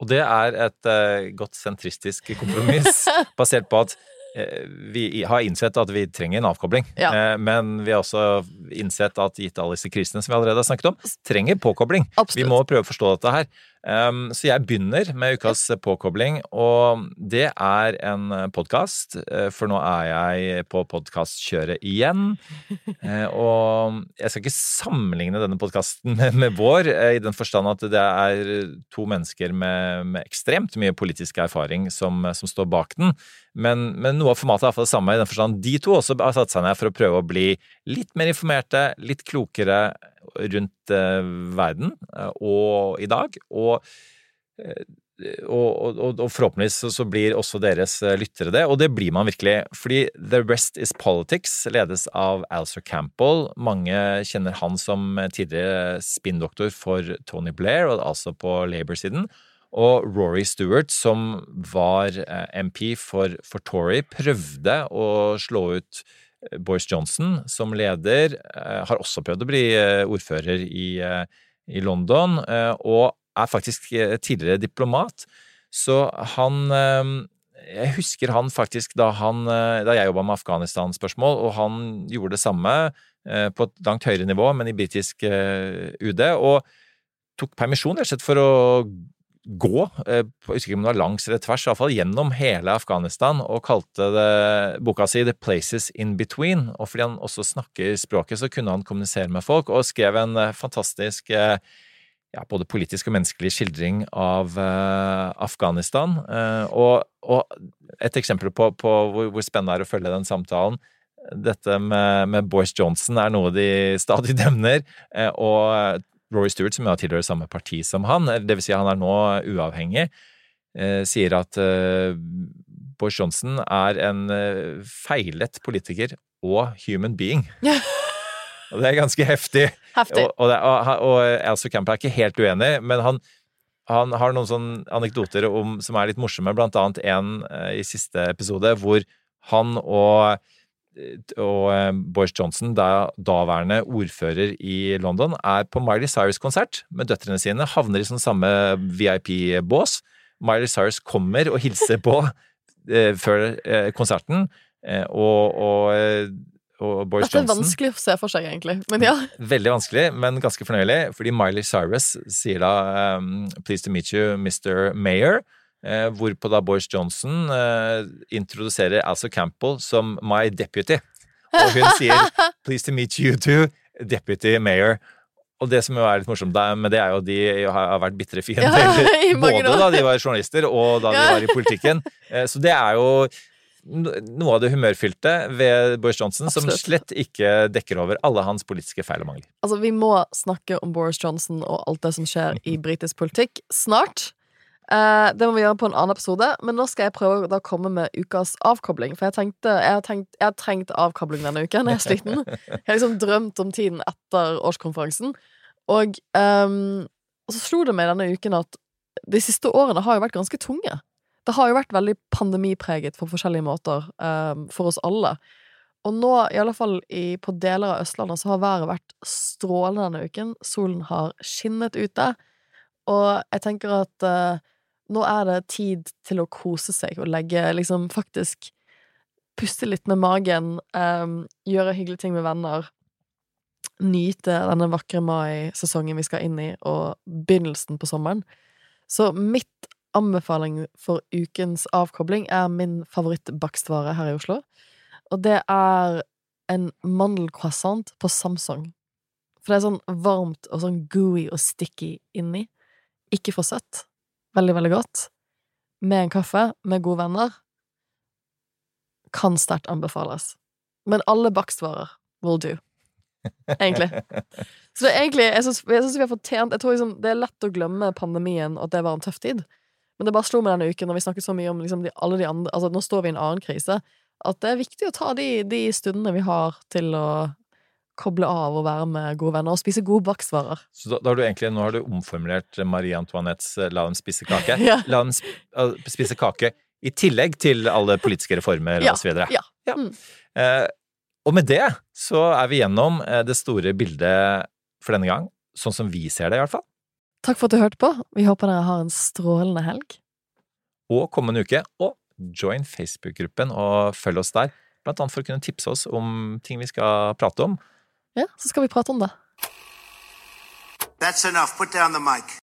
Og det er et uh, godt sentristisk kompromiss, basert på at uh, vi har innsett at vi trenger en avkobling. Ja. Uh, men vi har også innsett at gitt alle disse krisene som vi allerede har snakket om, trenger påkobling. Absolutt. Vi må prøve å forstå dette her. Um, så jeg begynner med ukas påkobling, og det er en podkast, uh, for nå er jeg på podkastkjøret igjen. Uh, og jeg skal ikke sammenligne denne podkasten med, med, vår, i den forstand at det er to mennesker med, med ekstremt mye politisk erfaring som, som står bak den. Men, men, noe av formatet er iallfall det samme, i den forstand de to også har satt seg ned for å prøve å bli litt mer informerte, litt klokere rundt eh, verden eh, og i dag. Og, eh, og, og, og forhåpentligvis så blir også deres lyttere det, og det blir man virkelig. Fordi The Rest Is Politics ledes av Alcer Campbell. Mange kjenner han som tidligere spinndoktor for Tony Blair, og altså på Labour-siden. Og Rory Stewart, som var MP for, for Tory, prøvde å slå ut Boris Johnson som leder eh, har også prøvd å bli eh, ordfører i, eh, i London, og er faktisk tidligere diplomat. Så han Jeg husker han faktisk da, han, da jeg jobba med Afghanistan-spørsmål, og han gjorde det samme på et langt høyere nivå, men i britisk UD, og tok permisjon rett og slett for å gå, eh, jeg husker ikke om det var langs eller tvers, i hvert fall gjennom hele Afghanistan, og kalte det boka si The Places In Between. Og fordi han også snakker språket, så kunne han kommunisere med folk, og skrev en eh, fantastisk eh, ja, både politisk og menneskelig skildring av uh, Afghanistan. Uh, og, og, et eksempel på, på hvor, hvor, spennende det er å følge den samtalen. Dette med, med Boris Johnson er noe de stadig nevner, uh, og Rory Stewart, som tilhører samme parti som han, det vil si han er nå uavhengig, eh, sier at eh, Boris Johnson er en eh, feilet politiker og human being. Og det er ganske heftig. Heftig. Og, og, og, og Elsa Camp er ikke helt uenig, men han, han har noen sånne anekdoter om, som er litt morsomme, blant annet en eh, i siste episode hvor han og, og eh, Boris Johnson, da, daværende ordfører i London, er på Miley Cyrus-konsert med døtrene sine, havner i sånn samme VIP-bås. Miley Cyrus kommer og hilser på eh, før eh, konserten, og, og, og Boris Dette er Johnson vanskelig å se for seg, egentlig. Men ja. Veldig vanskelig, men ganske fornøyelig, fordi Miley Cyrus sier da um, 'Pleased to meet you, Mr. Mayor', eh, hvorpå da Boris Johnson eh, introduserer Alsa Campbell som 'my deputy'. Og hun sier 'Pleased to meet you too, Deputy Mayor'. Og det som jo er litt morsomt med det, er jo at de har vært bitre fiender. Ja, både år. da de var journalister, og da de Ja. var i politikken. Eh, Så det er jo noe av det humørfylte ved Boris Johnson, som slett ikke dekker over alle hans politiske feil og mangler. Altså, vi må snakke om Boris Johnson og alt det som skjer i britisk politikk snart. Eh, det må vi gjøre på en annen episode, men nå skal jeg prøve å komme med ukas avkobling. For jeg tenkte, jeg har, tenkt, jeg har trengt avkobling denne uken. Jeg er sliten. Jeg har liksom drømt om tiden etter årskonferansen. Og, um, så slo det meg denne uken at de siste årene har jo vært ganske tunge. Det har jo vært veldig pandemipreget på forskjellige måter um, for oss alle. Og nå, i alle fall i, på deler av Østlandet, så har været vært strålende denne uken. Solen har skinnet ute. Og jeg tenker at eh, nå er det tid til å kose seg og legge liksom faktisk Puste litt med magen, um, gjøre hyggelige ting med venner. Nyte denne vakre mai-sesongen vi skal inn i, og begynnelsen på sommeren. Så mitt anbefaling for ukens avkobling er min favorittbakstvare her i Oslo. Og det er en mandelcroissant på Samsung. For det er sånn varmt og sånn gooey og sticky inni. Ikke for søtt. Veldig, veldig godt. Med en kaffe, med gode venner. Kan sterkt anbefales. Men alle bakstvarer will do. Egentlig. Så det er egentlig Jeg syns synes vi har fortjent Jeg tror liksom det er lett å glemme pandemien og at det var en tøff tid. Men det bare slo meg denne uken, når vi snakket så mye om liksom de, alle de andre Altså, nå står vi i en annen krise, at det er viktig å ta de, de stundene vi har til å koble av og være med gode venner og spise gode bakstvarer. Så da, da har du egentlig, nå har du omformulert Marie Antoinettes eh, 'la dem spise kake'. Ja. La dem sp spise kake i tillegg til alle politiske reformer Ja, så videre. ja. Mm. Eh, og med det så er vi gjennom eh, det store bildet for denne gang, sånn som vi ser det i hvert fall. Takk for at du hørte på. Vi håper dere har en strålende helg. Og kommende uke. Og join Facebook-gruppen og følg oss der. Blant annet for å kunne tipse oss om ting vi skal prate om. Ja, så skal vi prate om det. That's enough. Put down the mic.